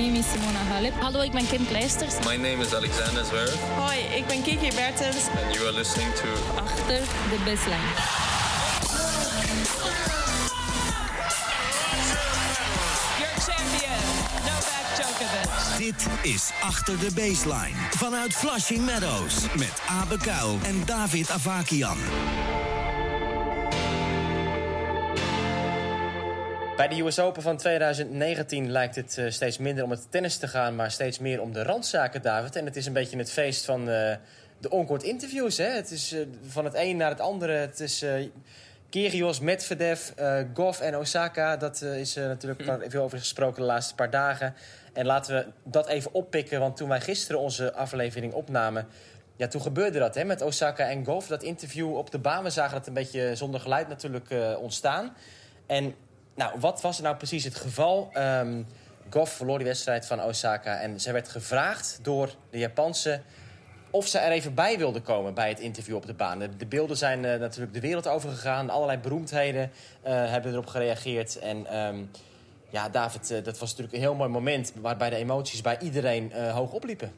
name is Simona Halep. Hallo, ik ben Kim Kleisters. My name is Alexander Zverev. Hoi, ik ben Kiki Bertens. And you are listening to Achter de baseline. Your champion, Novak Djokovic. Dit is Achter de Baseline. Vanuit Flushing Meadows. Met Abe Kuil en David Avakian. Bij de US Open van 2019 lijkt het eh, steeds minder om het tennis te gaan, maar steeds meer om de randzaken, David. En het is een beetje het feest van eh, de onkort interviews. Hè? Het is eh, van het een naar het andere. Het is uh, Kyrgios, Medvedev, Goff en Osaka. Dat is natuurlijk veel over gesproken de laatste paar dagen. En laten we dat even oppikken, want toen wij gisteren onze aflevering opnamen... Ja, toen gebeurde dat hè, met Osaka en Goff. Dat interview op de baan, we zagen dat een beetje zonder geluid natuurlijk ontstaan. En nou, wat was er nou precies het geval? Um, Goff verloor die wedstrijd van Osaka. En zij werd gevraagd door de Japanse of ze er even bij wilde komen bij het interview op de baan. De, beelden zijn uh, natuurlijk de wereld overgegaan. Allerlei beroemdheden uh, hebben erop gereageerd. En um, ja, David, uh, dat was natuurlijk een heel mooi moment... waarbij de emoties bij iedereen hoog opliepen.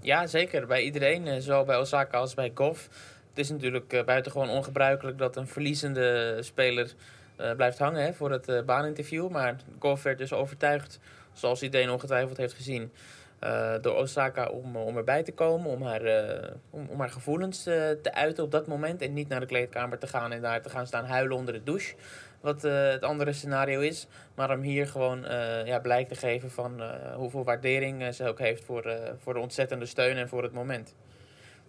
Ja, zeker. Bij iedereen. zowel bij Osaka als bij Goff. Het is natuurlijk buitengewoon ongebruikelijk dat een verliezende speler uh, blijft hangen hè, voor het uh, baaninterview. Maar Golf werd dus overtuigd, zoals iedereen ongetwijfeld heeft gezien, uh, door Osaka om, om erbij te komen. Om haar, om, om, haar gevoelens te uiten op dat moment. En niet naar de kleedkamer te gaan en daar te gaan staan huilen onder de douche. Wat het andere scenario is. Maar om hier gewoon ja, blijk te geven van hoeveel waardering ze ook heeft voor, voor de ontzettende steun en voor het moment.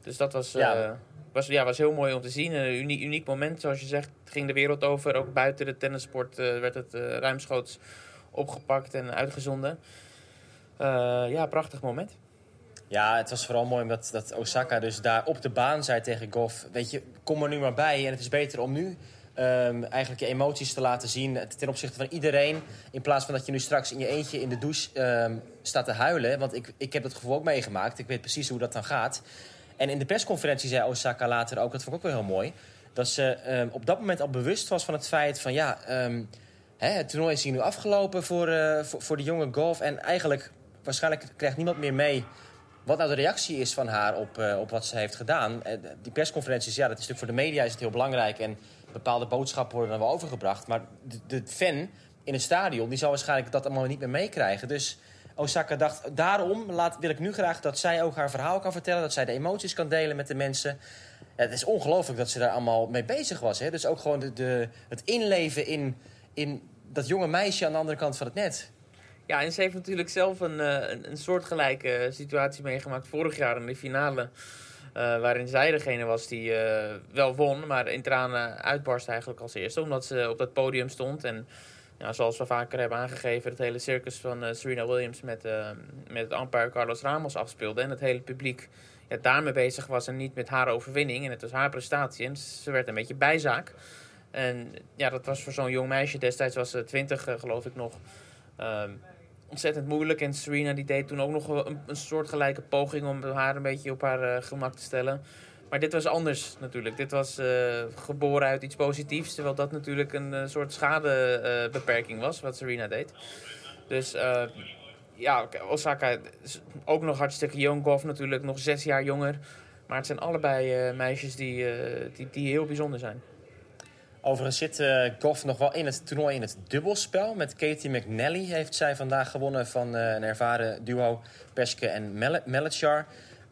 Dus dat was, ja. Was, ja, was heel mooi om te zien. Een uniek, uniek moment, zoals je zegt, ging de wereld over. Ook buiten de tennissport uh, werd het uh, ruimschoots opgepakt en uitgezonden. Uh, ja, prachtig moment. Ja, het was vooral mooi omdat dat Osaka dus daar op de baan zei tegen Goff... weet je, kom er nu maar bij en het is beter om nu um, eigenlijk je emoties te laten zien... ten opzichte van iedereen, in plaats van dat je nu straks in je eentje in de douche um, staat te huilen. Want ik, ik heb het gevoel ook meegemaakt, ik weet precies hoe dat dan gaat... En in de persconferentie zei Osaka later ook, dat vond ik ook wel heel mooi... dat ze um, op dat moment al bewust was van het feit van... ja, um, hè, het toernooi is hier nu afgelopen voor, uh, voor, de jonge golf... en eigenlijk, waarschijnlijk krijgt niemand meer mee... wat nou de reactie is van haar op, uh, op wat ze heeft gedaan. Uh, die persconferenties, ja, dat is natuurlijk voor de media is het heel belangrijk... en bepaalde boodschappen worden dan wel overgebracht. Maar de, de fan in het stadion, die zal waarschijnlijk dat allemaal niet meer meekrijgen. Dus... Osaka dacht, daarom laat, wil ik nu graag dat zij ook haar verhaal kan vertellen. Dat zij de emoties kan delen met de mensen. Het is ongelooflijk dat ze daar allemaal mee bezig was. Hè? Dus ook gewoon de, het inleven in, in dat jonge meisje aan de andere kant van het net. Ja, en ze heeft natuurlijk zelf een, een, een soortgelijke situatie meegemaakt vorig jaar in de finale. Uh, waarin zij degene was die uh, wel won, maar in tranen uitbarst eigenlijk als eerste. Omdat ze op dat podium stond en ja, zoals we vaker hebben aangegeven, het hele circus van uh, Serena Williams met, uh, met het umpire Carlos Ramos afspeelde. En het hele publiek ja, daarmee bezig was en niet met haar overwinning. En het was haar prestatie. En ze werd een beetje bijzaak. En ja, dat was voor zo'n jong meisje, destijds was ze twintig uh, geloof ik nog, um, ontzettend moeilijk. En Serena die deed toen ook nog een, een soortgelijke poging om haar een beetje op haar gemak te stellen. Maar dit was anders natuurlijk. Dit was uh, geboren uit iets positiefs. Terwijl dat natuurlijk een uh, soort schadebeperking uh, was, wat Serena deed. Dus ja, Osaka is ook nog hartstikke jong. Golf natuurlijk nog zes jaar jonger. Maar het zijn allebei meisjes die, die, die heel bijzonder zijn. Overigens zit uh, Goff nog wel in het toernooi in het dubbelspel. Met Katie McNally heeft zij vandaag gewonnen van een ervaren duo Peske en Mel.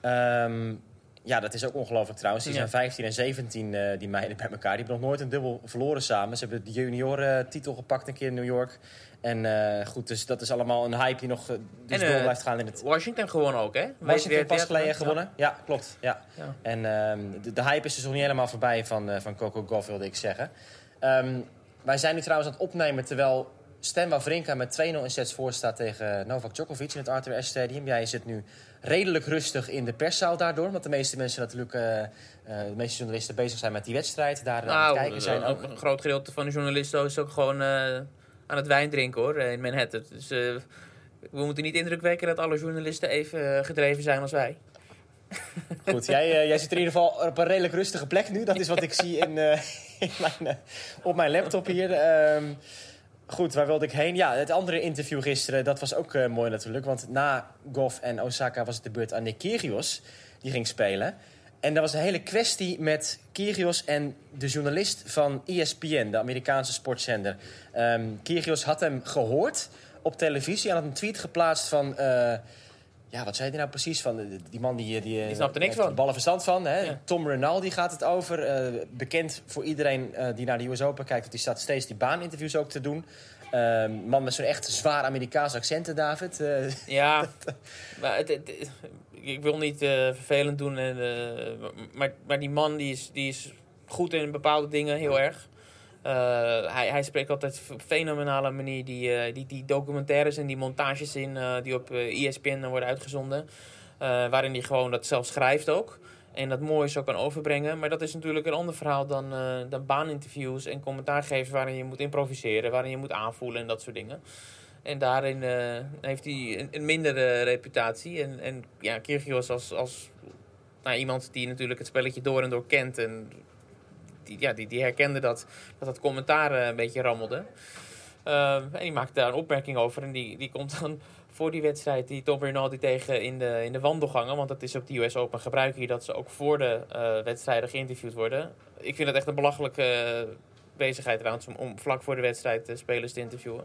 Um, ja, dat is ook ongelooflijk trouwens. Die zijn 15 en 17, uh, die meiden bij elkaar. Die hebben nog nooit een dubbel verloren samen. Ze hebben de junioren-titel gepakt een keer in New York. En uh, goed, dus dat is allemaal een hype die nog dus en, door blijft gaan in het... Washington gewonnen ook, hè? Washington pas geleden gewonnen. Ja, klopt. Ja. En uh, de, de, hype is dus nog niet helemaal voorbij van, van Coco Golf, wilde ik zeggen. Um, wij zijn nu trouwens aan het opnemen terwijl Stan Wawrinka met 2-0 in sets voor staat tegen Novak Djokovic in het Arthur S Stadium. Jij zit nu redelijk rustig in de perszaal daardoor. Want de meeste mensen natuurlijk, uh, uh, de meeste journalisten bezig zijn met die wedstrijd. Daar nou, aan het kijken zijn ook. Een groot gedeelte van de journalisten is ook gewoon uh, aan het wijn drinken hoor, in Manhattan. Dus we moeten niet indruk wekken dat alle journalisten even gedreven zijn als wij. Goed, jij, jij zit in ieder geval op een redelijk rustige plek nu. Dat is wat ik zie in, in mijn, op mijn laptop hier. Ehm, Goed, waar wilde ik heen? Ja, het andere interview gisteren, dat was ook eh, mooi natuurlijk. Want na Goff en Osaka was het de beurt aan Nick Kyrgios. Die ging spelen. En er was een hele kwestie met Kyrgios en de journalist van ESPN, de Amerikaanse sportzender. Ehm Kyrgios had hem gehoord op televisie en had een tweet geplaatst van... eh, ja, wat zei hij nou precies? Van, eh, die man die, die, Die snapt er niks van. ballen verstand van. Hè? Ja. Tom Rinaldi gaat het over. eh, bekend voor iedereen eh, die naar de US Open kijkt. Want die staat steeds die baaninterviews ook te doen. Ehm, man met zo'n echt zwaar Amerikaans accent, hè, David. Eh, Ja, maar het, ik wil niet eh, vervelend doen. En, eh, maar, maar die man die is, die is goed in bepaalde dingen, heel erg. Eh, hij, hij spreekt altijd op fenomenale manier die, eh, die, die documentaires en die montages in eh, die op ESPN dan worden uitgezonden. Waarin hij gewoon dat zelf schrijft ook. En dat mooi zo kan overbrengen. Maar dat is natuurlijk een ander verhaal dan, dan baaninterviews en commentaargevers waarin je moet improviseren, waarin je moet aanvoelen en dat soort dingen. En daarin heeft hij een, een mindere reputatie. En, en ja, Kyrgios als, als nou, iemand die natuurlijk het spelletje door en door kent. En die, die, herkende dat, dat dat commentaar eh, een beetje rammelde. Ehm, en die maakte daar een opmerking over. En die, die komt dan voor die wedstrijd die Tom Rinaldi tegen in de, in de wandelgangen. Want dat is op de US Open gebruik hier dat ze ook voor de eh, wedstrijden geïnterviewd worden. Ik vind het echt een belachelijke eh, bezigheid trouwens om, om vlak voor de wedstrijd de spelers te interviewen.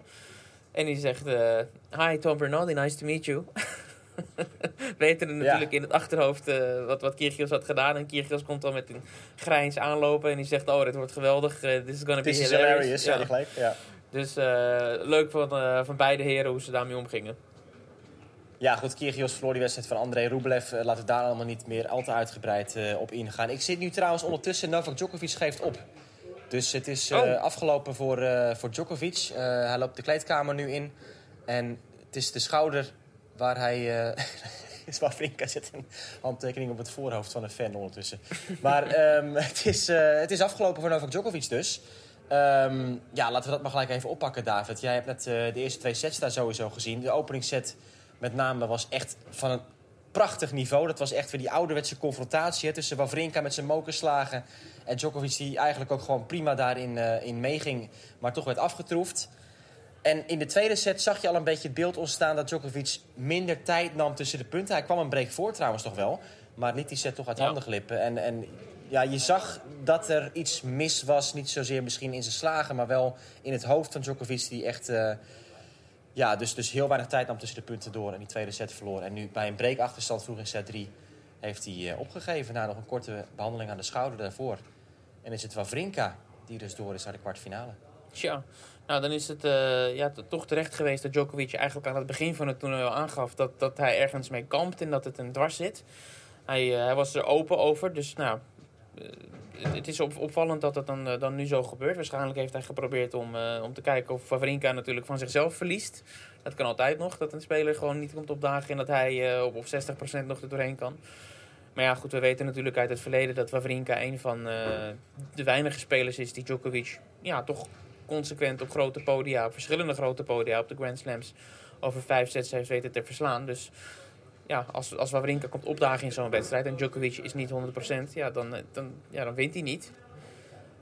En die zegt, eh, hi Tom Bernardi, nice to meet you. Weten natuurlijk in het achterhoofd eh, wat, wat Kyrgios had gedaan. En Kyrgios komt dan met een grijns aanlopen en die zegt, oh dit wordt geweldig, eh, this is gonna be This is hilarious. Ja. gelijk. Ja. Dus eh, leuk van, van beide heren hoe ze daarmee omgingen. Ja, goed, Kyrgios verloor die wedstrijd van André Rublev. Laten we daar allemaal niet meer al te uitgebreid op ingaan. Ik zit nu trouwens ondertussen, Novak Djokovic geeft op. Dus het is Oh. afgelopen voor, voor Djokovic. Hij loopt de kleedkamer nu in. En het is de schouder waar hij... eh is waar Frinka zit een handtekening op het voorhoofd van een fan ondertussen. Maar ehm, het, is, eh, het is afgelopen voor Novak Djokovic dus. Ehm, ja, laten we dat maar gelijk even oppakken, David. Jij hebt net eh, de eerste twee sets daar sowieso gezien. De openingsset met name was echt van een prachtig niveau. Dat was echt weer die ouderwetse confrontatie hè, tussen Wawrinka met zijn mokerslagen... en Djokovic die eigenlijk ook gewoon prima daarin eh, in meeging... maar toch werd afgetroefd. En in de tweede set zag je al een beetje het beeld ontstaan... dat Djokovic minder tijd nam tussen de punten. Hij kwam een break voor trouwens toch wel... maar liet die set toch uit Ja. handen glippen. En, en ja, je zag dat er iets mis was. Niet zozeer misschien in zijn slagen... maar wel in het hoofd van Djokovic die echt... eh, ja, dus, dus heel weinig tijd nam tussen de punten door en die tweede set verloor. En nu bij een breakachterstand vroeg in set 3 heeft hij eh, opgegeven na nog een korte behandeling aan de schouder daarvoor. En is het Wawrinka die dus door is naar de kwartfinale. Tja, nou dan is het eh, ja, toch terecht geweest dat Djokovic eigenlijk aan het begin van het toernooi aangaf dat, dat hij ergens mee kampt en dat het een dwars zit. Hij, eh, hij was er open over, dus nou, eh, het, is op, opvallend dat het dan, dan nu zo gebeurt. Waarschijnlijk heeft hij geprobeerd om, om te kijken of Wawrinka natuurlijk van zichzelf verliest. Dat kan altijd nog, dat een speler gewoon niet komt opdagen en dat hij op, op 60% nog er doorheen kan. Maar ja, goed, we weten natuurlijk uit het verleden dat Wawrinka een van de weinige spelers is die Djokovic ja, toch consequent op grote podia, op verschillende grote podia op de Grand Slams, over vijf sets heeft weten te verslaan. Dus ja, als, als Wawrinka komt opdagen in zo'n wedstrijd en Djokovic is niet 100%, ja, dan, eh, dan, ja, dan wint hij niet.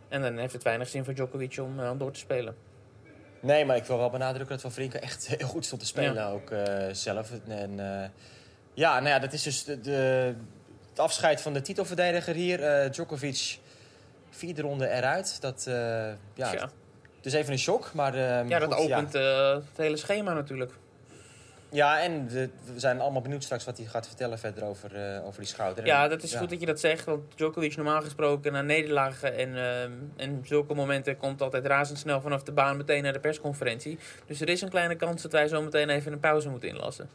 En dan heeft het weinig zin voor Djokovic om, eh, om door te spelen. Nee, maar ik wil wel benadrukken dat Wawrinka echt heel goed stond te spelen Ja. ook eh, zelf. En, ja, nou ja, dat is dus de, de- het afscheid van de titelverdediger hier. Djokovic, vierde ronde eruit. Dat, ja, Is even een shock, maar... ehm, Ja, dat goed, opent eh, het hele schema natuurlijk. Ja, en we, zijn allemaal benieuwd straks wat hij gaat vertellen verder over, eh, over die schouder. Ja, dat is ja. goed dat je dat zegt. Want Djokovic normaal gesproken na nederlagen en, ehm, en zulke momenten komt altijd razendsnel vanaf de baan meteen naar de persconferentie. Dus er is een kleine kans dat wij zo meteen even een pauze moeten inlassen.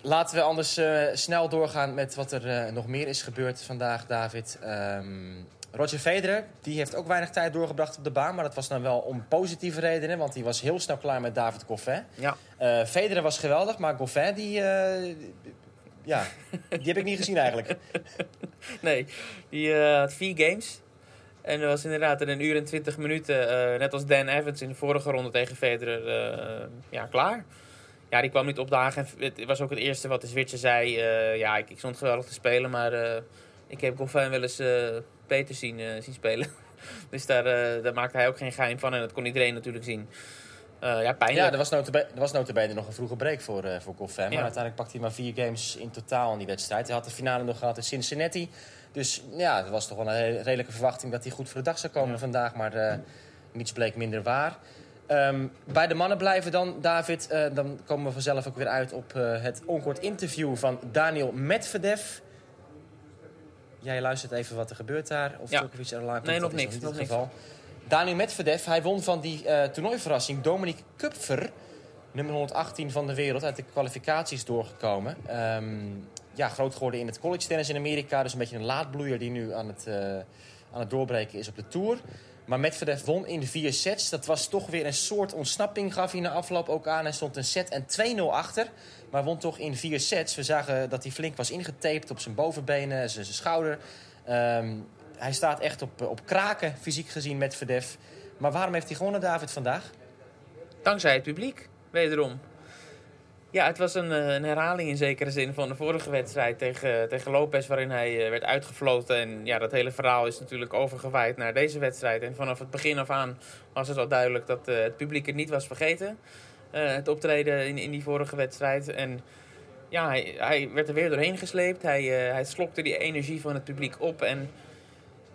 Laten we anders eh, snel doorgaan met wat er nog meer is gebeurd vandaag, David. Ehm, Roger Federer, die heeft ook weinig tijd doorgebracht op de baan. Maar dat was dan wel om positieve redenen, want hij was heel snel klaar met David Goffin. Ja. Eh Federer was geweldig, maar Goffin, die, eh, ja, die heb ik niet gezien eigenlijk. Nee, die eh, had vier games. En er was inderdaad in een uur en twintig minuten, net als Dan Evans in de vorige ronde tegen Federer, ja, klaar. Ja, die kwam niet opdagen. En Het was ook het eerste wat de Zwitser zei. ja, ik, ik stond geweldig te spelen, maar ik heb Goffin wel eens eh, beter zien, eh, zien spelen. dus daar, eh, daar maakte hij ook geen geheim van en dat kon iedereen natuurlijk zien. Ja, pijnlijk. Ja, er was, notabene, er was notabene nog een vroege break voor, eh voor Goffin. Maar uiteindelijk pakte hij maar vier games in totaal in die wedstrijd. Hij had de finale nog gehad in Cincinnati. Dus ja, het was toch wel een redelijke verwachting dat hij goed voor de dag zou komen vandaag. Maar eh, niets bleek minder waar. Ehm, bij de mannen blijven dan, David. dan komen we vanzelf ook weer uit op het onkort interview van Daniel Medvedev. Jij luistert even wat er gebeurt daar. Of Ja. Djokovic er komt, Nee, nog niks, nog niks. geval. Daniel Medvedev, hij won van die eh toernooiverrassing Dominic Kupfer. Nummer 118 van de wereld, uit de kwalificaties doorgekomen. Ehm, ja, groot geworden in het college tennis in Amerika. Dus een beetje een laadbloeier die nu aan het, eh, aan het doorbreken is op de Tour. Maar Medvedev won in vier sets. Dat was toch weer een soort ontsnapping, gaf hij na afloop ook aan. Hij stond een set en 2-0 achter. Maar won toch in vier sets. We zagen dat hij flink was ingetaped op zijn bovenbenen, zijn zijn schouder. Ehm, hij staat echt op, op kraken, fysiek gezien, Medvedev. Maar waarom heeft hij gewonnen, David, vandaag? Dankzij het publiek, wederom. Ja, het was een, eh, een herhaling in zekere zin van de vorige wedstrijd tegen, tegen Lopez, waarin hij eh, werd uitgefloten. En ja, dat hele verhaal is natuurlijk overgewaaid naar deze wedstrijd. En vanaf het begin af aan was het al duidelijk dat eh, het publiek het niet was vergeten. het optreden in, in die vorige wedstrijd. En ja, hij, werd er weer doorheen gesleept. Hij, hij slokte die energie van het publiek op. En,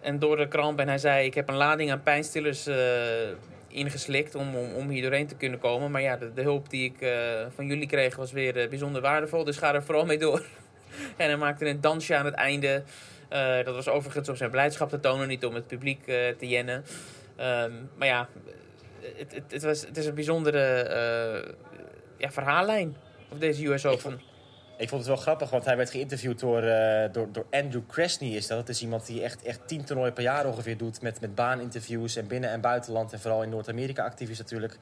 en door de kramp. En hij zei: Ik heb een lading aan pijnstillers ingeslikt om, om, om hier doorheen te kunnen komen. Maar ja, de, hulp die ik eh, van jullie kreeg was weer eh, bijzonder waardevol. Dus ga er vooral mee door. en hij maakte een dansje aan het einde. Eh, dat was overigens om zijn blijdschap te tonen, niet om het publiek te jennen. Ehm, maar ja, het, het, was, het is een bijzondere ja, verhaallijn. Of deze US Open. Ik vond het wel grappig, want hij werd geïnterviewd door, eh, door, door Andrew Kresny. Is dat. dat is iemand die echt, echt tien toernooien per jaar ongeveer doet. Met, met baaninterviews en binnen- en buitenland. En vooral in Noord-Amerika actief is natuurlijk.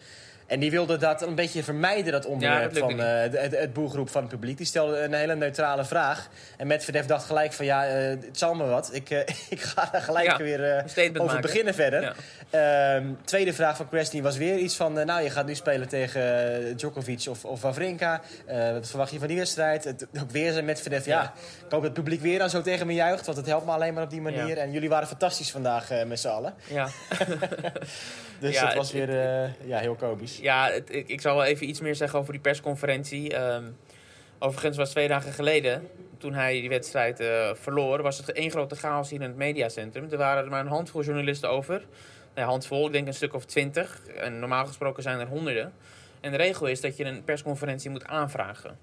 En die wilde dat een beetje vermijden, dat onderwerp van de- het, het boelgroep van het publiek. Die stelde een hele neutrale vraag. En Medvedev dacht gelijk van ja, eh, het zal me wat. Ik, eh, ik ga daar gelijk Ja, weer over maken. beginnen verder. Ja. Ehm, tweede vraag van Kresny was weer iets van... nou, je gaat nu spelen tegen Djokovic of, of Wawrinka. Wat verwacht je van die wedstrijd? Het, ook weer zijn Medvedev. Ja. Ja. ik hoop dat het publiek weer dan zo tegen me juicht. Want het helpt me alleen maar op die manier. En jullie waren fantastisch vandaag met z'n allen. Ja. Dus Ja, dat was weer eh, ja, heel komisch. Ja, het, ik, ik zal wel even iets meer zeggen over die persconferentie. Ehm, overigens was twee dagen geleden, toen hij die wedstrijd eh, verloor, was het één grote chaos hier in het mediacentrum. Er waren er maar een handvol journalisten over. Nee, handvol, ik denk een stuk of twintig. En normaal gesproken zijn er honderden. En de regel is dat je een persconferentie moet aanvragen.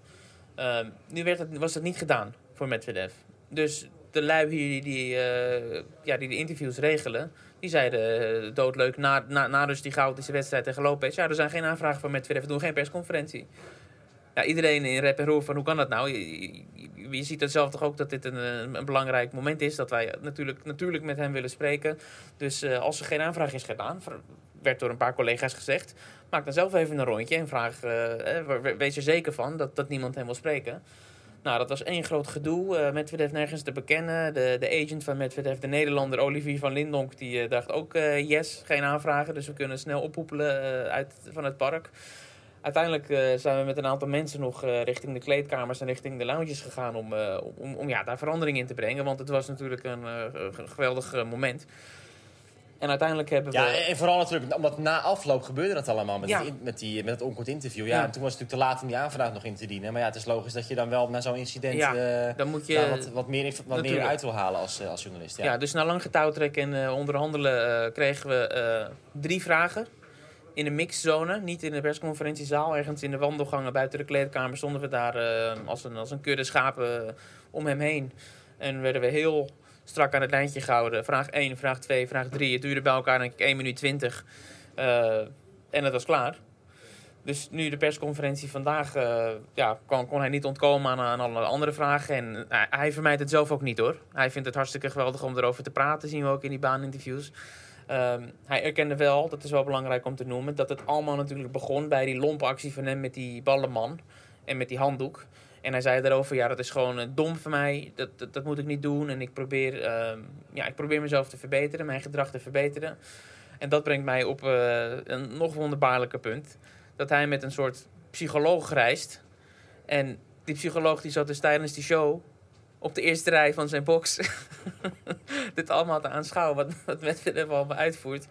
Ehm, nu werd het, was dat niet gedaan voor Medvedev. Dus de lui hier die, eh, ja, die de interviews regelen, die zeiden eh, doodleuk na, na, na dus die chaotische wedstrijd tegen Lopez. Ja, er zijn geen aanvragen voor Medvedev, we doen geen persconferentie. Ja, iedereen in rep en roer van hoe kan dat nou? Je, je, ziet het zelf toch ook dat dit een, een, een belangrijk moment is. Dat wij natuurlijk, natuurlijk met hem willen spreken. Dus eh, als er geen aanvraag is gedaan, werd door een paar collega's gezegd... maak dan zelf even een rondje en vraag... eh, eh, we- wees er zeker van dat, dat niemand hem wil spreken. Nou, dat was één groot gedoe. Eh Medvedev nergens te bekennen. De, de agent van Medvedev, de Nederlander Olivier van Lindonk... die eh, dacht ook eh, yes, geen aanvragen. Dus we kunnen snel oppoepelen uit, van het park. Uiteindelijk zijn we met een aantal mensen nog richting de kleedkamers en richting de lounges gegaan om, om, om ja, daar verandering in te brengen. Want het was natuurlijk een ge- geweldig moment. En uiteindelijk hebben we... Ja, en vooral natuurlijk, omdat na afloop gebeurde dat allemaal met, Ja. met, die, met het onkort interview. Ja, Ja. en toen was het natuurlijk te laat om die aanvraag nog in te dienen. Maar ja, het is logisch dat je dan wel na zo'n incident Ja, eh, dan moet je... wat, wat meer, wat meer uit wil halen als, eh, als journalist. Ja. Dus na lang getouwtrek en eh, onderhandelen kregen we drie vragen. In de mixzone, niet in de persconferentiezaal. Ergens in de wandelgangen buiten de kleedkamer stonden we daar als, een, als een kudde schapen om hem heen. En werden we heel strak aan het lijntje gehouden. Vraag 1, vraag 2, vraag 3. Het duurde bij elkaar denk ik 1 minuut 20. Eh, en het was klaar. Dus nu de persconferentie vandaag, eh, ja, kon, kon hij niet ontkomen aan, aan alle andere vragen. En hij, hij vermijdt het zelf ook niet hoor. Hij vindt het hartstikke geweldig om erover te praten, zien we ook in die baaninterviews. Ehm, hij erkende wel, dat is wel belangrijk om te noemen, dat het allemaal natuurlijk begon bij die lompe actie van hem met die ballenman en met die handdoek. En hij zei daarover, ja, dat is gewoon eh, dom van mij, dat, dat, moet ik niet doen. En ik probeer, ehm, ja, ik probeer mezelf te verbeteren, mijn gedrag te verbeteren. En dat brengt mij op eh, een nog wonderbaarlijker punt. Dat hij met een soort psycholoog reist. En die psycholoog die zat dus tijdens die show op de eerste rij van zijn box. dit allemaal te aanschouwen, wat, wat Medvedev allemaal uitvoert.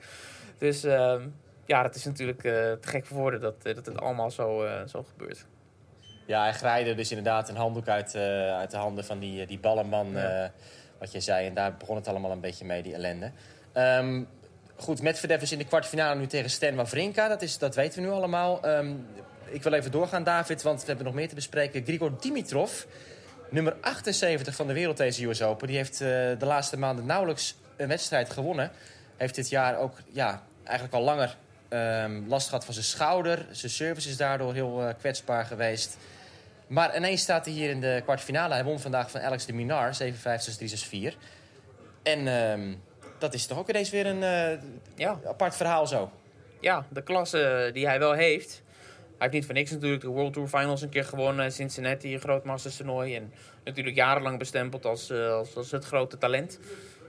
Dus ehm, ja, dat is natuurlijk eh, te gek voor woorden dat, dat het allemaal zo, zo gebeurt. Ja, hij graaide dus inderdaad een handdoek uit, eh, uit de handen van die, die ballenman, Ja. eh, wat je zei. En daar begon het allemaal een beetje mee, die ellende. Ehm, goed, Medvedev dus in de kwartfinale nu tegen Stan Wawrinka. Dat, is, dat weten we nu allemaal. Ehm, ik wil even doorgaan, David, want we hebben nog meer te bespreken. Grigor Dimitrov, nummer 78 van de wereld deze US Open. Die heeft eh, de laatste maanden nauwelijks een wedstrijd gewonnen. Heeft dit jaar ook ja, eigenlijk al langer ehm, last gehad van zijn schouder. Zijn service is daardoor heel eh, kwetsbaar geweest. Maar ineens staat hij hier in de kwartfinale. Hij won vandaag van Alex de Minar, 7-5, 6-3, 6-4. En ehm, dat is toch ook ineens weer een eh, Ja, apart verhaal zo. ja, de klasse die hij wel heeft. Hij heeft niet voor niks natuurlijk de World Tour Finals een keer gewonnen. Cincinnati, een groot Masters toernooi. En natuurlijk jarenlang bestempeld als, eh, als, als het grote talent.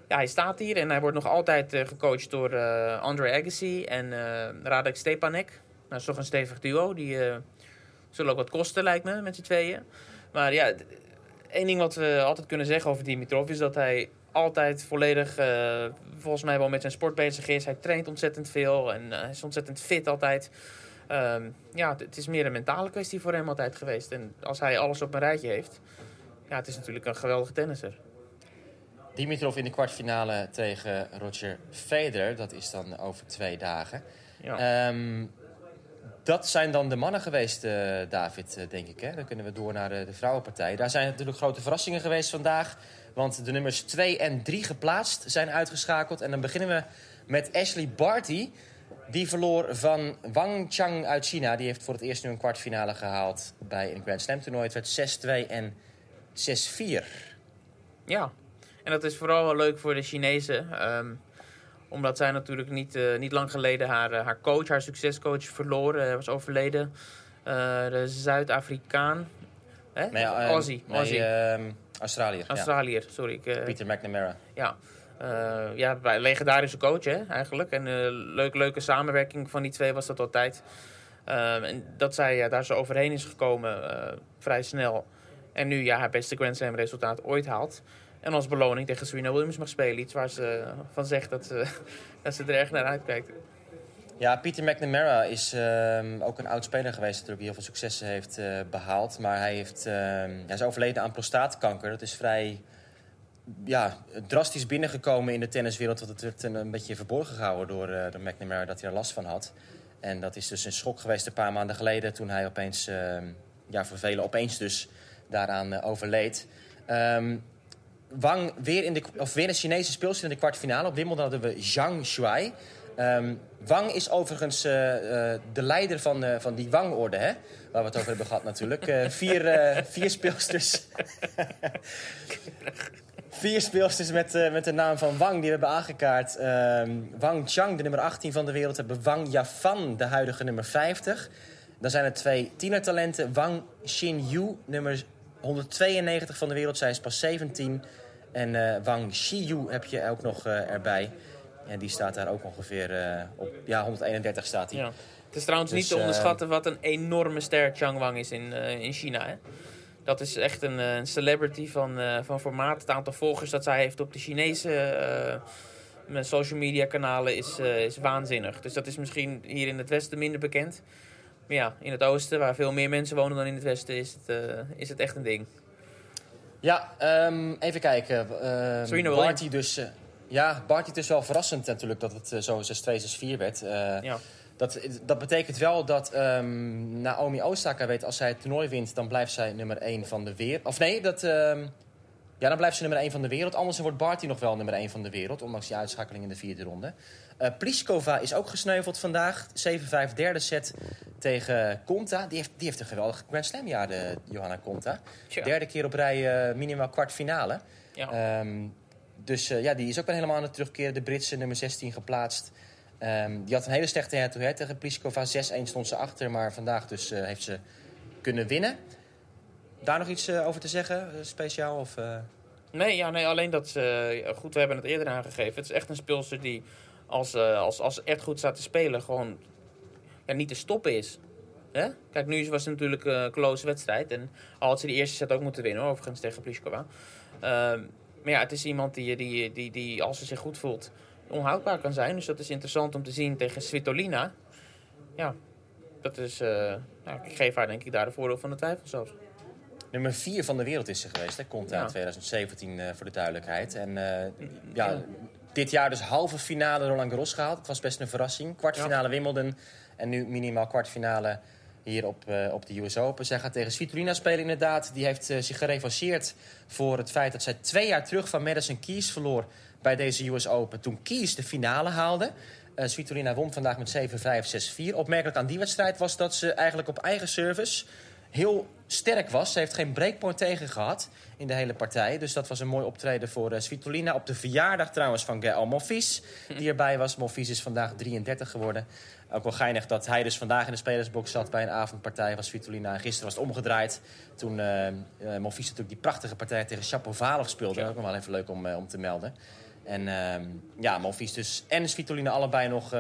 Ja, hij staat hier en hij wordt nog altijd eh, gecoacht door eh Andre Agassi en Radek Stepanek. Nou, dat is toch een stevig duo. Die zullen ook wat kosten, lijkt me, met z'n tweeën. Maar ja, één ding wat we altijd kunnen zeggen over Dimitrov is dat hij altijd volledig, eh, volgens mij wel met zijn sport bezig is. Hij traint ontzettend veel en eh, hij is ontzettend fit altijd. Ehm, ja, het- het is meer een mentale kwestie voor hem altijd geweest. En als hij alles op een rijtje heeft, ja, het is natuurlijk een geweldige tennisser. Dimitrov in de kwartfinale tegen Roger Federer. Dat is dan over twee dagen. Ja. Ehm, dat zijn dan de mannen geweest, eh, David, eh, denk ik. Hè? Dan kunnen we door naar de, de vrouwenpartij. Daar zijn natuurlijk grote verrassingen geweest vandaag. Want de nummers 2 en 3 geplaatst zijn uitgeschakeld. En dan beginnen we met Ashley Barty. Die verloor van Wang Chang uit China. Die heeft voor het eerst nu een kwartfinale gehaald bij een Grand Slam toernooi. Het werd 6-2 en 6-4. Ja, en dat is vooral wel leuk voor de Chinezen. ehm, omdat zij natuurlijk niet, eh, niet lang geleden haar, eh, haar coach, haar succescoach, verloren. Hij was overleden. Eh, de Zuid-Afrikaan. Hè? Nee, Aussie. nee, Aussie. ehm, Australiër. ja. Australiër, sorry. Ik, eh, Peter McNamara. Ja, Eh, ja bij- legendarische coach hè, eigenlijk. En eh leuk, leuke samenwerking van die twee was dat altijd. Ehm, en dat zij ja, daar zo overheen is gekomen eh, vrij snel. En nu ja, haar beste Grand Slam resultaat ooit haalt. En als beloning tegen Serena Williams mag spelen. Iets waar ze van zegt dat ze, dat ze er erg naar uitkijkt. Ja, Peter McNamara is ehm, ook een oud speler geweest natuurlijk, die heel veel successen heeft eh, behaald. Maar hij, heeft, ehm, hij is overleden aan prostaatkanker. Dat is vrij ja, drastisch binnengekomen in de tenniswereld. Want het werd een, een beetje verborgen gehouden door, eh door McNamara dat hij er last van had. En dat is dus een schok geweest een paar maanden geleden toen hij opeens, ehm, ja, voor velen opeens dus daaraan eh, overleed. Ehm, Wang weer, in de, of weer een Chinese speelster in de kwartfinale. Op Wimbledon hadden we Zhang Shuai. Ehm, Wang is overigens eh, eh, de leider van, van die Wang-orde, hè? Waar we het over hebben gehad natuurlijk. Vier, vier speelsters. vier speelsters met, met de naam van Wang die we hebben aangekaart. Ehm, Wang Chang, de nummer 18 van de wereld. Hebben Wang Yafan, de huidige nummer 50. Dan zijn er twee tienertalenten. Wang Xinyu, nummer 192 van de wereld. Zij is pas 17. En eh, Wang Xiyu heb je ook nog eh, erbij. En die staat daar ook ongeveer eh, op ja, 131 staat hij. Ja. Het is trouwens Dus, niet te eh, onderschatten wat een enorme ster Chang Wang is in, in China. Hè? Dat is echt een, een celebrity van, van formaat. Het aantal volgers dat zij heeft op de Chinese social media kanalen is, is waanzinnig. Dus dat is misschien hier in het westen minder bekend. Maar ja, in het oosten, waar veel meer mensen wonen dan in het westen, is het, eh, is het echt een ding. Ja, ehm, even kijken. Williams. Barty dus... eh, ja, Barty het is wel verrassend natuurlijk dat het eh, zo 6-2, 6-4 werd. Ja. dat, dat betekent wel dat ehm, Naomi Osaka weet... als zij het toernooi wint, dan blijft zij nummer 1 van de wereld. Of nee, dat... ja, dan blijft ze nummer 1 van de wereld. Anders wordt Barty nog wel nummer 1 van de wereld. Ondanks die uitschakeling in de vierde ronde. Eh Pliskova is ook gesneuveld vandaag. 7-5 derde set tegen Conta. Die heeft, die heeft een geweldig Grand Slam jaar, de Johanna Conta. Derde keer op rij eh, minimaal kwartfinale. Ja. Ehm, dus eh, ja, die is ook weer helemaal aan het terugkeren. De Britse nummer 16 geplaatst. Ehm, die had een hele slechte head-to-head tegen Pliskova. 6-1 stond ze achter, maar vandaag dus heeft ze kunnen winnen. Daar nog iets over te zeggen, speciaal? Of? Nee, ja, nee, alleen dat Goed, we hebben het eerder aangegeven. Het is echt een speelster die als, eh, als, als ze echt goed staat te spelen... gewoon ja, niet te stoppen is. Hè? Kijk, nu was het natuurlijk een close wedstrijd. En al had ze die eerste set ook moeten winnen, hoor, overigens tegen Pliskova. Ehm, maar ja, het is iemand die, die, die, die, als ze zich goed voelt, onhoudbaar kan zijn. Dus dat is interessant om te zien tegen Svitolina. ja, dat is... eh, nou, ik geef haar denk ik daar de voordeel van de twijfel zelfs. Nummer 4 van de wereld is ze geweest. Hè? Komt Ja. uit 2017 eh, voor de duidelijkheid. En eh, Ja. Dit jaar dus halve finale Roland Garros gehaald. Het was best een verrassing. Kwartfinale Wimbledon. En nu minimaal kwartfinale hier op, eh, op de US Open. Zij gaat tegen Svitolina spelen inderdaad. Die heeft eh, zich gerevancheerd voor het feit dat zij twee jaar terug van Madison Keys verloor bij deze US Open. Toen Keys de finale haalde. Eh Svitolina won vandaag met 7-5, 6-4. Opmerkelijk aan die wedstrijd was dat ze eigenlijk op eigen service heel sterk was. Ze heeft geen breakpoint tegen gehad in de hele partij. Dus dat was een mooi optreden voor eh, Svitolina. Op de verjaardag trouwens van Gael Monfils, die erbij was. Monfils is vandaag 33 geworden. Ook wel geinig dat hij dus vandaag in de spelersbox zat bij een avondpartij van Svitolina. En gisteren was het omgedraaid. Toen eh, Monfils natuurlijk die prachtige partij tegen Shapovalov speelde. Ook nog wel even leuk om, om te melden. En ehm, ja, Monfils dus en Svitolina allebei nog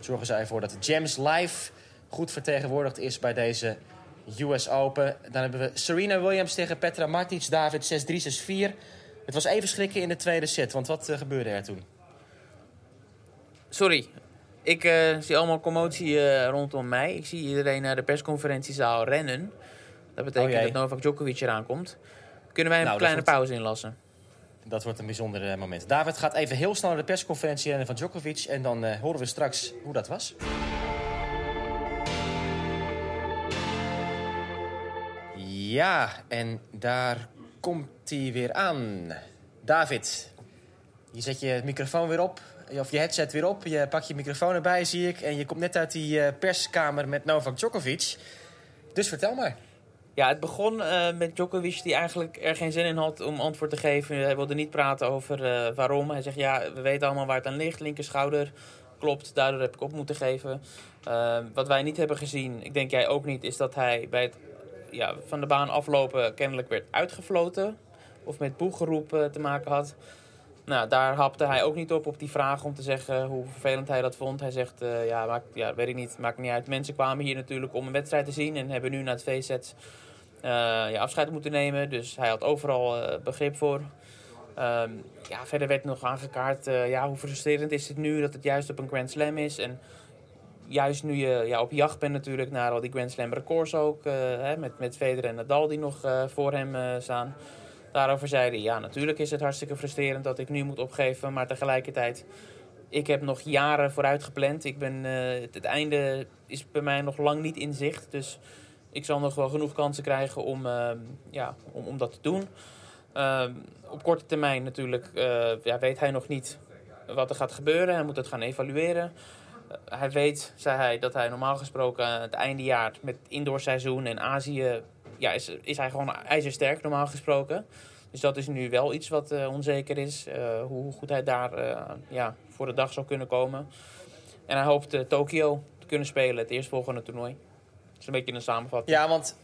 zorgen zij ervoor dat de Gems live goed vertegenwoordigd is bij deze US Open. Dan hebben we Serena Williams tegen Petra Martic. David 6-3, 6-4. Het was even schrikken in de tweede set. Want wat eh, gebeurde er toen? Sorry, ik eh, zie allemaal commotie eh, rondom mij. Ik zie iedereen naar de persconferentiezaal rennen. Dat betekent Oh dat Novak Djokovic eraan komt. Kunnen wij een Nou, kleine wordt- pauze inlassen? Dat wordt een bijzonder moment. David gaat even heel snel naar de persconferentie rennen van Djokovic. En dan horen we straks hoe dat was. Ja, en daar komt hij weer aan. David, je zet je microfoon weer op. Of je headset weer op. Je pakt je microfoon erbij, zie ik. En je komt net uit die eh, perskamer met Novak Djokovic. Dus vertel maar. Ja, het begon eh, met Djokovic die eigenlijk er geen zin in had om antwoord te geven. Hij wilde niet praten over eh, waarom. Hij zegt, ja, we weten allemaal waar het aan ligt. Linkerschouder, klopt, daardoor heb ik op moeten geven. Wat wij niet hebben gezien, ik denk jij ook niet, is dat hij bij het ja, van de baan aflopen kennelijk werd uitgefloten. Of met boegeroep eh, te maken had. Nou, daar hapte hij ook niet op, op die vraag om te zeggen hoe vervelend hij dat vond. Hij zegt, eh, ja, maakt, ja, weet ik niet, maakt niet uit. Mensen kwamen hier natuurlijk om een wedstrijd te zien en hebben nu na twee sets eh, ja, afscheid moeten nemen. Dus hij had overal begrip voor. Ehm, ja, verder werd nog aangekaart, ja, hoe frustrerend is het nu dat het juist op een Grand Slam is. En juist nu je ja, op jacht bent natuurlijk naar al die Grand Slam records ook. eh, hè, met, met Federer en Nadal die nog eh, voor hem eh, staan. Daarover zei hij, ja, natuurlijk is het hartstikke frustrerend dat ik nu moet opgeven. Maar tegelijkertijd, ik heb nog jaren vooruit gepland. Ik ben, het, het einde is bij mij nog lang niet in zicht. Dus ik zal nog wel genoeg kansen krijgen om, eh, ja, om, om dat te doen. Ehm, op korte termijn natuurlijk ja, weet hij nog niet wat er gaat gebeuren. Hij moet het gaan evalueren. Eh, hij weet, zei hij, dat hij normaal gesproken het eindejaar met indoorseizoen en Azië... Ja, is, is hij gewoon ijzersterk normaal gesproken. Dus dat is nu wel iets wat eh, onzeker is. eh, hoe goed hij daar ja, voor de dag zou kunnen komen. En hij hoopt Tokio te kunnen spelen, het eerstvolgende toernooi. Dat is een beetje een samenvatting. Ja, want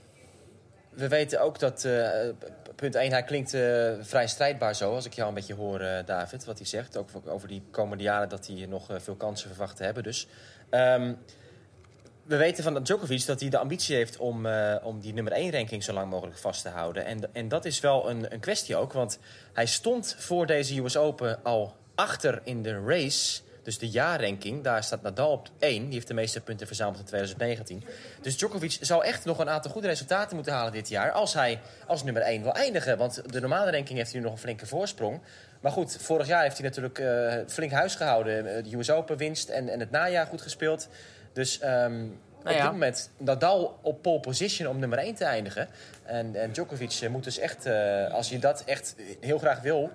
we weten ook dat, eh, punt 1, hij klinkt eh, vrij strijdbaar zo, als ik jou een beetje hoor, eh, David, wat hij zegt. Ook over die komende jaren dat hij nog veel kansen verwacht te hebben. Dus Ehm, we weten van Djokovic dat hij de ambitie heeft om, om die nummer 1 ranking zo lang mogelijk vast te houden. En, en dat is wel een, een kwestie ook, want hij stond voor deze US Open al achter in de race. Dus de jaarranking, daar staat Nadal op 1. Die heeft de meeste punten verzameld in 2019. Dus Djokovic zou echt nog een aantal goede resultaten moeten halen dit jaar. Als hij als nummer 1 wil eindigen. Want de normale ranking heeft hij nu nog een flinke voorsprong. Maar goed, vorig jaar heeft hij natuurlijk eh, flink huis gehouden. Eh, De US Open winst en, en het najaar goed gespeeld. Dus ehm, op ja. dit moment Nadal op pole position om nummer 1 te eindigen. En, en Djokovic eh, moet dus echt, als je dat echt heel graag wil...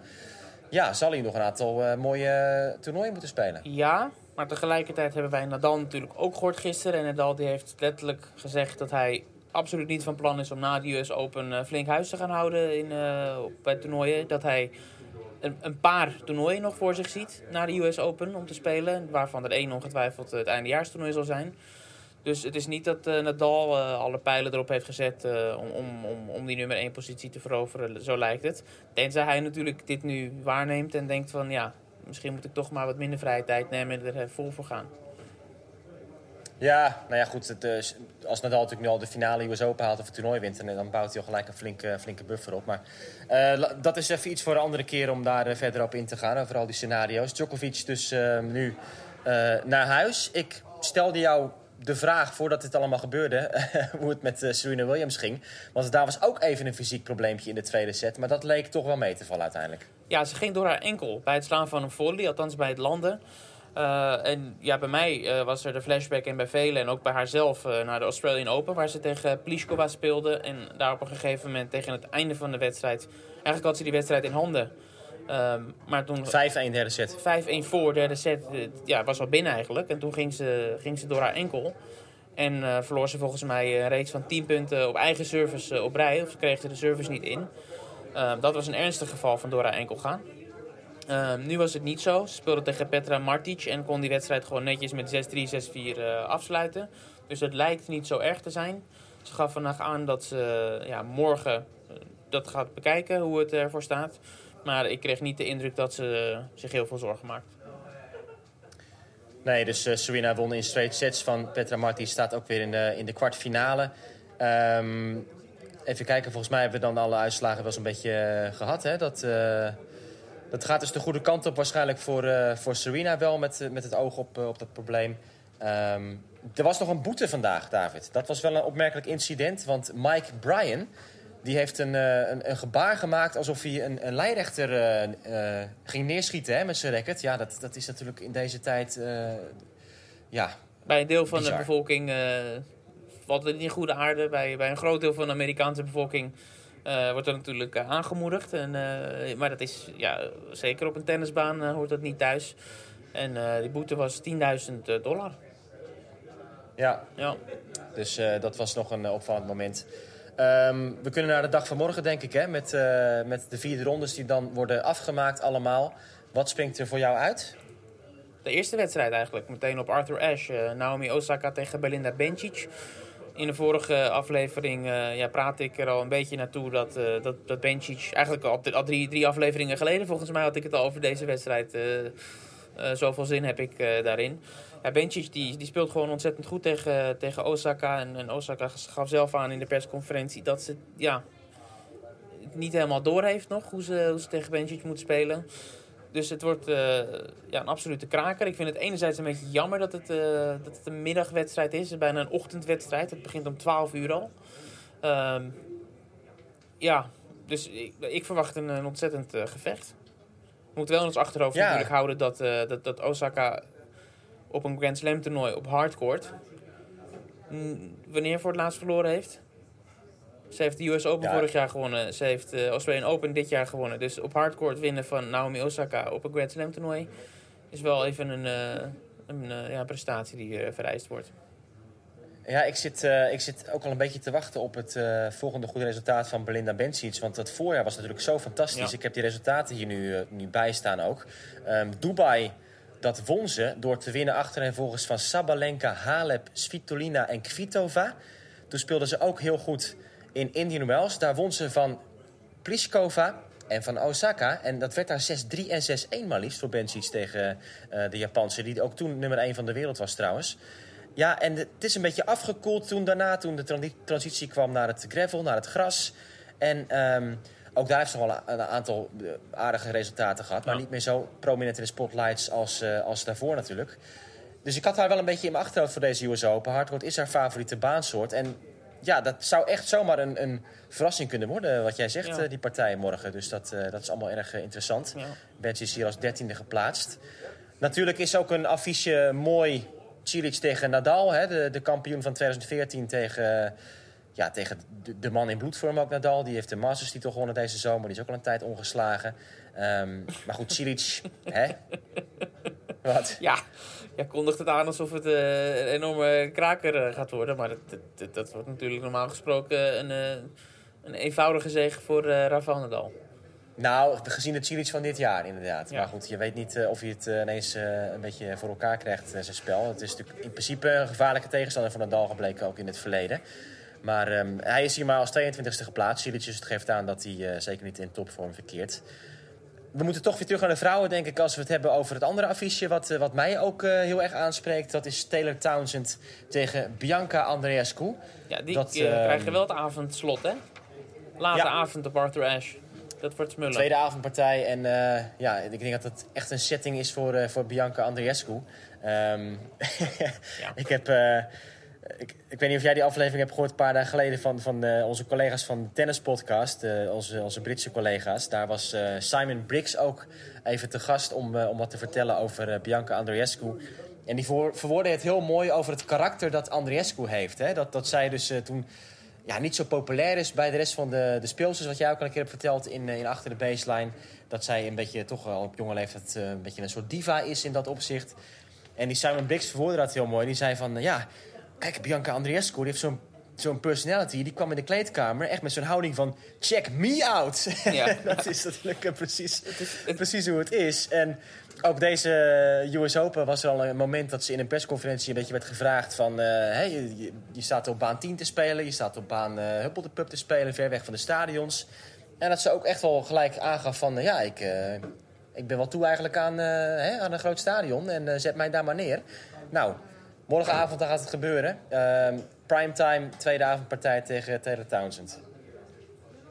Ja, zal hij nog een aantal eh, mooie eh, toernooien moeten spelen. Ja, maar tegelijkertijd hebben wij Nadal natuurlijk ook gehoord gisteren. En Nadal die heeft letterlijk gezegd dat hij absoluut niet van plan is om na de US Open eh, flink huis te gaan houden in, bij toernooien. Dat hij een, een paar toernooien nog voor zich ziet na de US Open om te spelen. Waarvan er één ongetwijfeld het eindejaarstoernooi zal zijn. Dus het is niet dat eh, Nadal eh, alle pijlen erop heeft gezet eh, om, om, om, om die nummer 1 positie te veroveren. Zo lijkt het. Tenzij hij natuurlijk dit nu waarneemt en denkt van ja, misschien moet ik toch maar wat minder vrije tijd nemen en er vol voor gaan. Ja, nou ja, goed. Het, als Nadal natuurlijk nu al de finale US Open haalt of het toernooi wint... dan bouwt hij al gelijk een flinke, flinke buffer op. Maar dat is even iets voor een andere keer om daar verder op in te gaan. Over al die scenario's. Djokovic dus nu naar huis. Ik stelde jou de vraag, voordat dit allemaal gebeurde, hoe het met eh, Serena Williams ging. Want daar was ook even een fysiek probleempje in de tweede set. Maar dat leek toch wel mee te vallen uiteindelijk. Ja, ze ging door haar enkel bij het slaan van een volley, althans bij het landen. Uh, en ja, bij mij uh, was er de flashback en bij velen en ook bij haarzelf uh, naar de Australian Open, waar ze tegen Pliskova speelde. En daar op een gegeven moment tegen het einde van de wedstrijd, eigenlijk had ze die wedstrijd in handen. Um, maar toen 5-1 derde set. 5-1 voor derde set, ja, was al binnen eigenlijk. En toen ging ze, ging ze door haar enkel. En verloor ze volgens mij een reeks van 10 punten op eigen service op rij. Of ze kreeg ze de service niet in. Ehm, dat was een ernstig geval van door haar enkel gaan. Uh, nu was het niet zo. Ze speelde tegen Petra Martic en kon die wedstrijd gewoon netjes met 6-3, 6-4 uh, afsluiten. Dus het lijkt niet zo erg te zijn. Ze gaf vandaag aan dat ze ja, morgen uh, dat gaat bekijken hoe het ervoor staat. Maar ik kreeg niet de indruk dat ze zich heel veel zorgen maakt. Nee, dus uh, Serena won in straight sets van Petra Martic. Staat ook weer in de, in de kwartfinale. Um, even kijken, volgens mij hebben we dan alle uitslagen wel eens een beetje gehad. Hè? Dat... Dat gaat dus de goede kant op waarschijnlijk voor, voor Serena wel met, met het oog op, op dat probleem. Um, er was nog een boete vandaag, David. Dat was wel een opmerkelijk incident, want Mike Bryan... die heeft een, uh, een, een, gebaar gemaakt alsof hij een, een lijnrechter ging neerschieten hè, met zijn racket. Ja, dat, dat is natuurlijk in deze tijd... ja, Bij een deel van bizar. de bevolking valt het niet in goede aarde. Bij, bij een groot deel van de Amerikaanse bevolking... Wordt er natuurlijk aangemoedigd. En, maar dat is, ja, zeker op een tennisbaan hoort dat niet thuis. En die boete was 10.000 dollar. Ja, ja. dus dat was nog een opvallend moment. Um, we kunnen naar de dag van morgen, denk ik, hè, met, met de vierde rondes die dan worden afgemaakt allemaal. Wat springt er voor jou uit? De eerste wedstrijd eigenlijk, meteen op Arthur Ashe. Naomi Osaka tegen Belinda Bencic in de vorige aflevering uh, ja, praatte ik er al een beetje naartoe dat, uh, dat, dat Bencic... Eigenlijk al, al drie, drie afleveringen geleden volgens mij had ik het al over deze wedstrijd. Zoveel zin heb ik daarin. Ja, Bencic die, die speelt gewoon ontzettend goed tegen, tegen Osaka. En, en Osaka gaf zelf aan in de persconferentie dat ze ja, het niet helemaal door heeft nog hoe ze, hoe ze tegen Bencic moet spelen. Dus het wordt uh, ja, een absolute kraker. Ik vind het enerzijds een beetje jammer dat het, uh, dat het een middagwedstrijd is. Het is bijna een ochtendwedstrijd. Het begint om 12 uur al. Um, ja, dus ik, ik, verwacht een, een ontzettend uh, gevecht. We moeten wel in ons achterhoofd ja. natuurlijk houden dat, dat, dat Osaka op een Grand Slam toernooi op hardcourt... wanneer voor het laatst verloren heeft? Ze heeft de US Open ja. vorig jaar gewonnen. Ze heeft de uh, Australian Open dit jaar gewonnen. Dus op hardcourt winnen van Naomi Osaka op een Grand Slam toernooi... is wel even een, uh, een uh, ja, prestatie die vereist wordt. Ja, ik zit, uh, ik zit ook al een beetje te wachten op het uh, volgende goede resultaat van Belinda Bencic. Want dat voorjaar was natuurlijk zo fantastisch. Ja. Ik heb die resultaten hier nu, uh, nu bij staan ook. Um, Dubai, dat won ze door te winnen achter en volgens van Sabalenka, Halep, Svitolina en Kvitova. Toen speelden ze ook heel goed in Indian Wells. Daar won ze van Pliskova en van Osaka. En dat werd daar 6-3 en 6-1 maar liefst voor Bencic tegen uh, de Japanse. Die ook toen nummer 1 van de wereld was trouwens. Ja, en het is een beetje afgekoeld toen daarna. Toen de transitie kwam naar het gravel, naar het gras. En um, ook daar heeft ze wel een aantal aardige resultaten gehad. Maar ja. niet meer zo prominent in de spotlights als, uh, als daarvoor natuurlijk. Dus ik had haar wel een beetje in mijn achterhoofd voor deze US Open. Hardcourt is haar favoriete baansoort. En ja, dat zou echt zomaar een, een verrassing kunnen worden, wat jij zegt, ja. uh, die partij morgen. Dus dat, uh, dat is allemaal erg interessant. Ja. Benji is hier als dertiende geplaatst. Natuurlijk is ook een affiche mooi Cilic tegen Nadal, hè, de, de kampioen van 2014 tegen, ja, tegen de, de, man in bloedvorm ook Nadal. Die heeft de Masters titel gewonnen deze zomer. Die is ook al een tijd ongeslagen. Um, maar goed, Cilic, hè? Wat? Ja, jij kondigt het aan alsof het uh, een enorme kraker uh, gaat worden. Maar dat, dat, dat, wordt natuurlijk normaal gesproken een, uh, een eenvoudige zege voor uh, Rafael Nadal. Nou, gezien het Cilic van dit jaar inderdaad. Ja. Maar goed, je weet niet of hij het ineens een beetje voor elkaar krijgt, zijn spel. Het is natuurlijk in principe een gevaarlijke tegenstander van Nadal gebleken, ook in het verleden. Maar um, hij is hier maar als 22e geplaatst. Cilic dus het geeft aan dat hij zeker niet in topvorm verkeert. We moeten toch weer terug naar de vrouwen, denk ik, als we het hebben over het andere affiche. Wat, wat mij ook heel erg aanspreekt. Dat is Taylor Townsend tegen Bianca Andreescu. Ja, die dat, krijgen wel het avondslot, hè? Late ja. avond op Arthur Ashe. Dat wordt smullen. Tweede avondpartij. En eh, ja, ik denk dat het echt een setting is voor, eh, voor Bianca Andreescu. Ehm, ik heb... eh, ik, ik weet niet of jij die aflevering hebt gehoord een paar dagen geleden van, van eh, onze collega's van de tennispodcast, eh, onze, onze Britse collega's. Daar was eh, Simon Briggs ook even te gast om, om wat te vertellen over Bianca Andreescu. En die voor, verwoordde het heel mooi over het karakter dat Andreescu heeft. Hè? Dat, dat zij dus toen ja, niet zo populair is bij de rest van de, de speelsters. Wat jij ook al een keer hebt verteld in, in Achter de Baseline. Dat zij een beetje toch al op jonge leeftijd een beetje een soort diva is in dat opzicht. En die Simon Briggs verwoordde dat heel mooi. Die zei van, ja, kijk, Bianca Andreescu die heeft zo'n zo'n personality. Die kwam in de kleedkamer echt met zo'n houding van... check me out! Ja. dat is natuurlijk eh, precies, precies hoe het is. En ook deze US Open was er al een moment dat ze in een persconferentie... een beetje werd gevraagd van... eh, hey, je, je staat op baan 10 te spelen, je staat op baan uh, Huppel de Pub te spelen... ver weg van de stadions. En dat ze ook echt wel gelijk aangaf van... eh, ja, ik, eh, ik ben wel toe eigenlijk aan, eh, hè, aan een groot stadion en eh, zet mij daar maar neer. Nou, morgenavond gaat het gebeuren. Ehm primetime, tweede avondpartij tegen Taylor Townsend.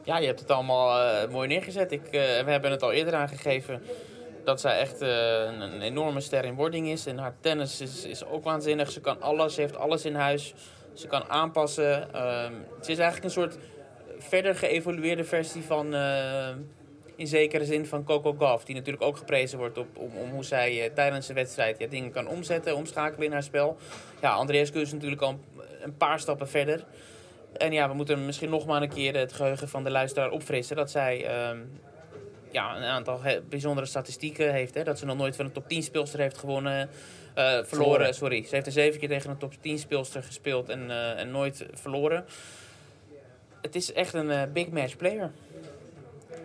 Ja, je hebt het allemaal eh, mooi neergezet. Ik, eh, we hebben het al eerder aangegeven dat zij echt eh, een, enorme ster in wording is. En haar tennis is, is ook waanzinnig. Ze kan alles, ze heeft alles in huis. Ze kan aanpassen. Ehm, ze is eigenlijk een soort verder geëvolueerde versie van, eh, in zekere zin, van Coco Gauff. Die natuurlijk ook geprezen wordt op, om, om hoe zij eh, tijdens de wedstrijd ja, dingen kan omzetten, omschakelen in haar spel. Ja, Andreescu is natuurlijk al een, paar stappen verder. En ja, we moeten misschien nog maar een keer het geheugen van de luisteraar opfrissen. Dat zij ehm, ja, een aantal bijzondere statistieken heeft. Hè? Dat ze nog nooit van een top 10 speelster heeft gewonnen. eh, verloren, Verloren. sorry. Ze heeft er zeven keer tegen een top 10 speelster gespeeld en, eh, en nooit verloren. Het is echt een big match player.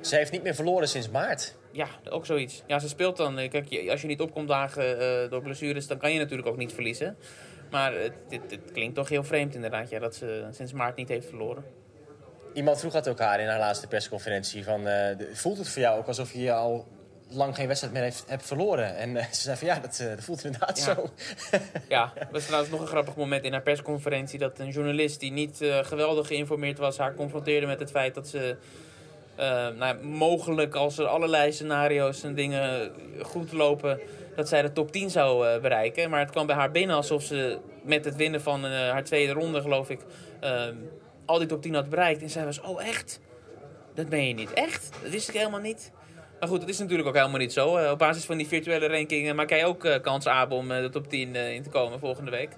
Ze heeft niet meer verloren sinds maart. Ja, ook zoiets. Ja, ze speelt dan. eh, Kijk, als je niet opkomt dagen eh, door blessures, dan kan je natuurlijk ook niet verliezen. Maar het, het, het klinkt toch heel vreemd inderdaad, ja, dat ze sinds maart niet heeft verloren. Iemand vroeg dat ook haar in haar laatste persconferentie. Van, eh, voelt het voor jou ook alsof je al lang geen wedstrijd meer heeft, hebt verloren? En eh, ze zei van ja, dat, eh, dat voelt inderdaad Ja. zo. Ja, er was trouwens nog een grappig moment in haar persconferentie... dat een journalist die niet eh, geweldig geïnformeerd was... haar confronteerde met het feit dat ze... eh, nou, ja, mogelijk als er allerlei scenario's en dingen goed lopen... dat zij de top 10 zou eh, bereiken. Maar het kwam bij haar binnen alsof ze met het winnen van eh, haar tweede ronde, geloof ik... al die top 10 had bereikt. En zij was, oh echt? Dat ben je niet echt? Dat wist ik helemaal niet. Maar goed, het is natuurlijk ook helemaal niet zo. Op basis van die virtuele ranking maak jij ook kans, Abel, om de top 10 eh, in te komen volgende week.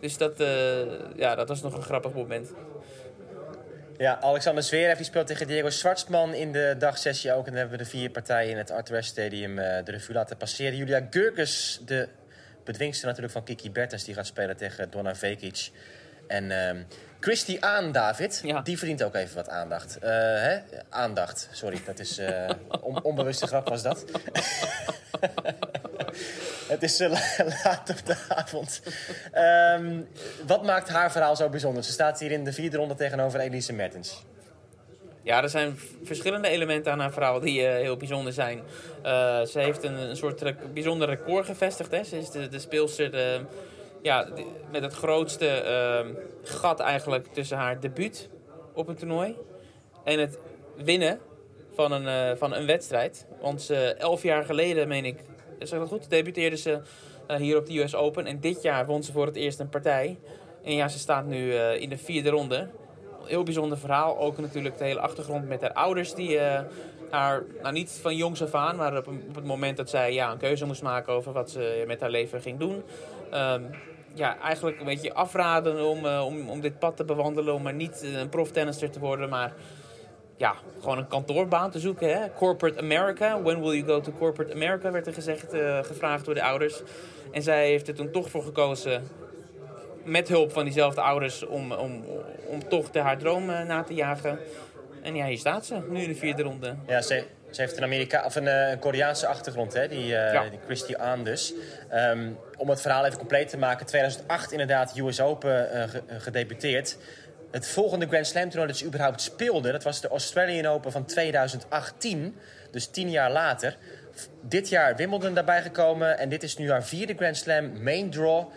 Dus dat, ja, dat was nog een grappig moment. Ja, Alexander Zverev die speelt tegen Diego Schwartzman in de dagsessie ook. En dan hebben we de vier partijen in het Arthur Stadium eh, de revue laten passeren. Julia Gurkes, de bedwingster natuurlijk van Kiki Bertens, die gaat spelen tegen Donna Vekic. En ehm Christy Aan, David, Ja. die verdient ook even wat aandacht. Eh, hè? Aandacht, sorry, dat is eh on- onbewuste grap was dat. Het is la- laat op de avond. Ehm, wat maakt haar verhaal zo bijzonder? Ze staat hier in de vierde ronde tegenover Elise Mertens. Ja, er zijn verschillende elementen aan haar verhaal die eh, heel bijzonder zijn. Eh, ze heeft een, een soort bijzonder record gevestigd. Hè. Ze is de, de speelster ja, met het grootste eh, gat eigenlijk tussen haar debuut op een toernooi en het winnen van een, van een wedstrijd. Want elf jaar geleden, meen ik, ik dat goed, debuteerde ze eh, hier op de US Open. En dit jaar won ze voor het eerst een partij. En ja, ze staat nu eh, in de vierde ronde. Heel bijzonder verhaal. Ook natuurlijk de hele achtergrond met haar ouders die eh, haar, nou niet van jongs af aan, maar op, het moment dat zij ja, een keuze moest maken over wat ze met haar leven ging doen. ehm, ja, eigenlijk een beetje afraden om, om, om dit pad te bewandelen. Om maar niet een proftennister te worden, maar ja, gewoon een kantoorbaan te zoeken. Hè? Corporate America. When will you go to corporate America? werd er gezegd, eh, gevraagd door de ouders. En zij heeft er toen toch voor gekozen, met hulp van diezelfde ouders, om, om, om toch de, haar droom eh, na te jagen. En ja, hier staat ze, nu in de vierde ronde. Ja, ze, ze heeft een, Amerika of een, eh, een Koreaanse achtergrond, hè? Die, Ja. die Christy Aan dus. Ehm, om het verhaal even compleet te maken. 2008 inderdaad US Open ge- gedebuteerd. Het volgende Grand Slam toernooi dat ze überhaupt speelde... dat was de Australian Open van 2018. Dus tien jaar later. Dit jaar Wimbledon daarbij gekomen. En dit is nu haar vierde Grand Slam main draw.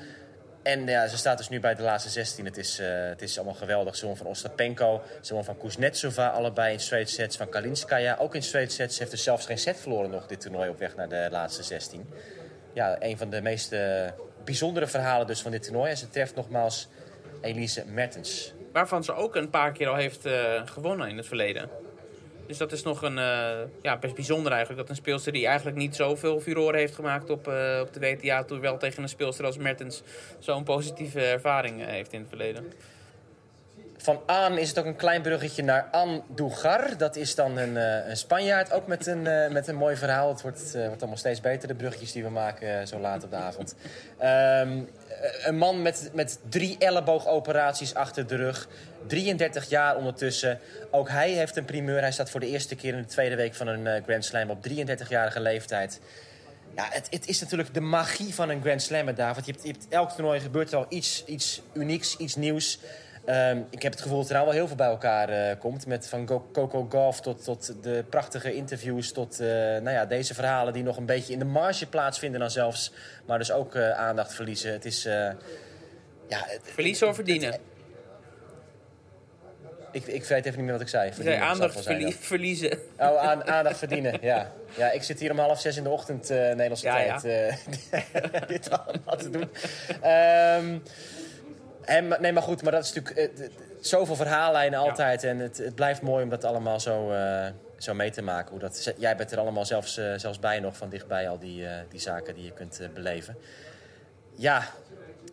En ja, ze staat dus nu bij de laatste 16. Het is, eh, het is allemaal geweldig. Ze van Ostapenko, ze van Kuznetsova. Allebei in straight sets. Van Kalinskaya ook in straight sets. Ze heeft dus zelfs geen set verloren nog dit toernooi op weg naar de laatste 16. Ja, een van de meest bijzondere verhalen dus van dit toernooi. En ze treft nogmaals Elise Mertens. Waarvan ze ook een paar keer al heeft eh, gewonnen in het verleden. Dus dat is nog een, eh, ja, best bijzonder eigenlijk. Dat een speelster die eigenlijk niet zoveel furoren heeft gemaakt op, eh, op de WTA... toen wel tegen een speelster als Mertens zo'n positieve ervaring heeft in het verleden. Van Aan is het ook een klein bruggetje naar Andújar. Dat is dan een, een Spanjaard, ook met een, met een mooi verhaal. Het wordt, wordt allemaal steeds beter, de bruggetjes die we maken zo laat op de avond. Ehm, eh, een man met, met drie elleboogoperaties achter de rug. 33 jaar ondertussen. Ook hij heeft een primeur. Hij staat voor de eerste keer in de tweede week van een eh, Grand Slam op 33-jarige leeftijd. Ja, het, het is natuurlijk de magie van een Grand Slam, hè, David. Je hebt, je hebt, elk toernooi gebeurt er al iets, iets unieks, iets nieuws. Ehm, ik heb het gevoel dat er nou wel heel veel bij elkaar eh, komt. Met van Go- Coco Golf tot, tot de prachtige interviews... tot eh, nou ja, deze verhalen die nog een beetje in de marge plaatsvinden dan zelfs. Maar dus ook eh, aandacht verliezen. Het is... ja, het- Verliezen of verdienen? ik, ik weet even niet meer wat ik zei. Verdienen, aandacht verlie- verliezen. Oh, aan, aandacht verdienen, ja. Ja, ik zit hier om half zes in de ochtend, Nederlandse Ja, tijd, dit allemaal te doen. Ehm, en, nee, maar goed, maar dat is natuurlijk eh, zoveel verhaallijnen altijd. En het, het blijft mooi om dat allemaal zo, eh, zo mee te maken. Hoe dat, jij bent er allemaal zelfs, eh, zelfs bij nog van dichtbij, al die, die zaken die je kunt beleven. Ja,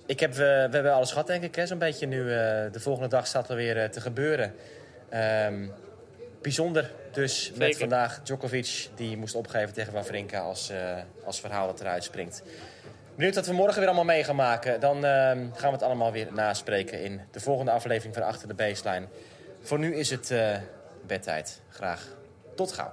ik heb, we hebben alles gehad, denk ik, hè, zo'n beetje nu. de volgende dag staat er weer te gebeuren. Ehm, bijzonder dus met vandaag Djokovic, die moest opgeven tegen Wawrinka als, als verhaal dat eruit springt. Benieuwd wat we morgen weer allemaal mee gaan maken. Dan ehm, gaan we het allemaal weer naspreken in de volgende aflevering van Achter de Baseline. Voor nu is het eh bedtijd. Graag tot gauw.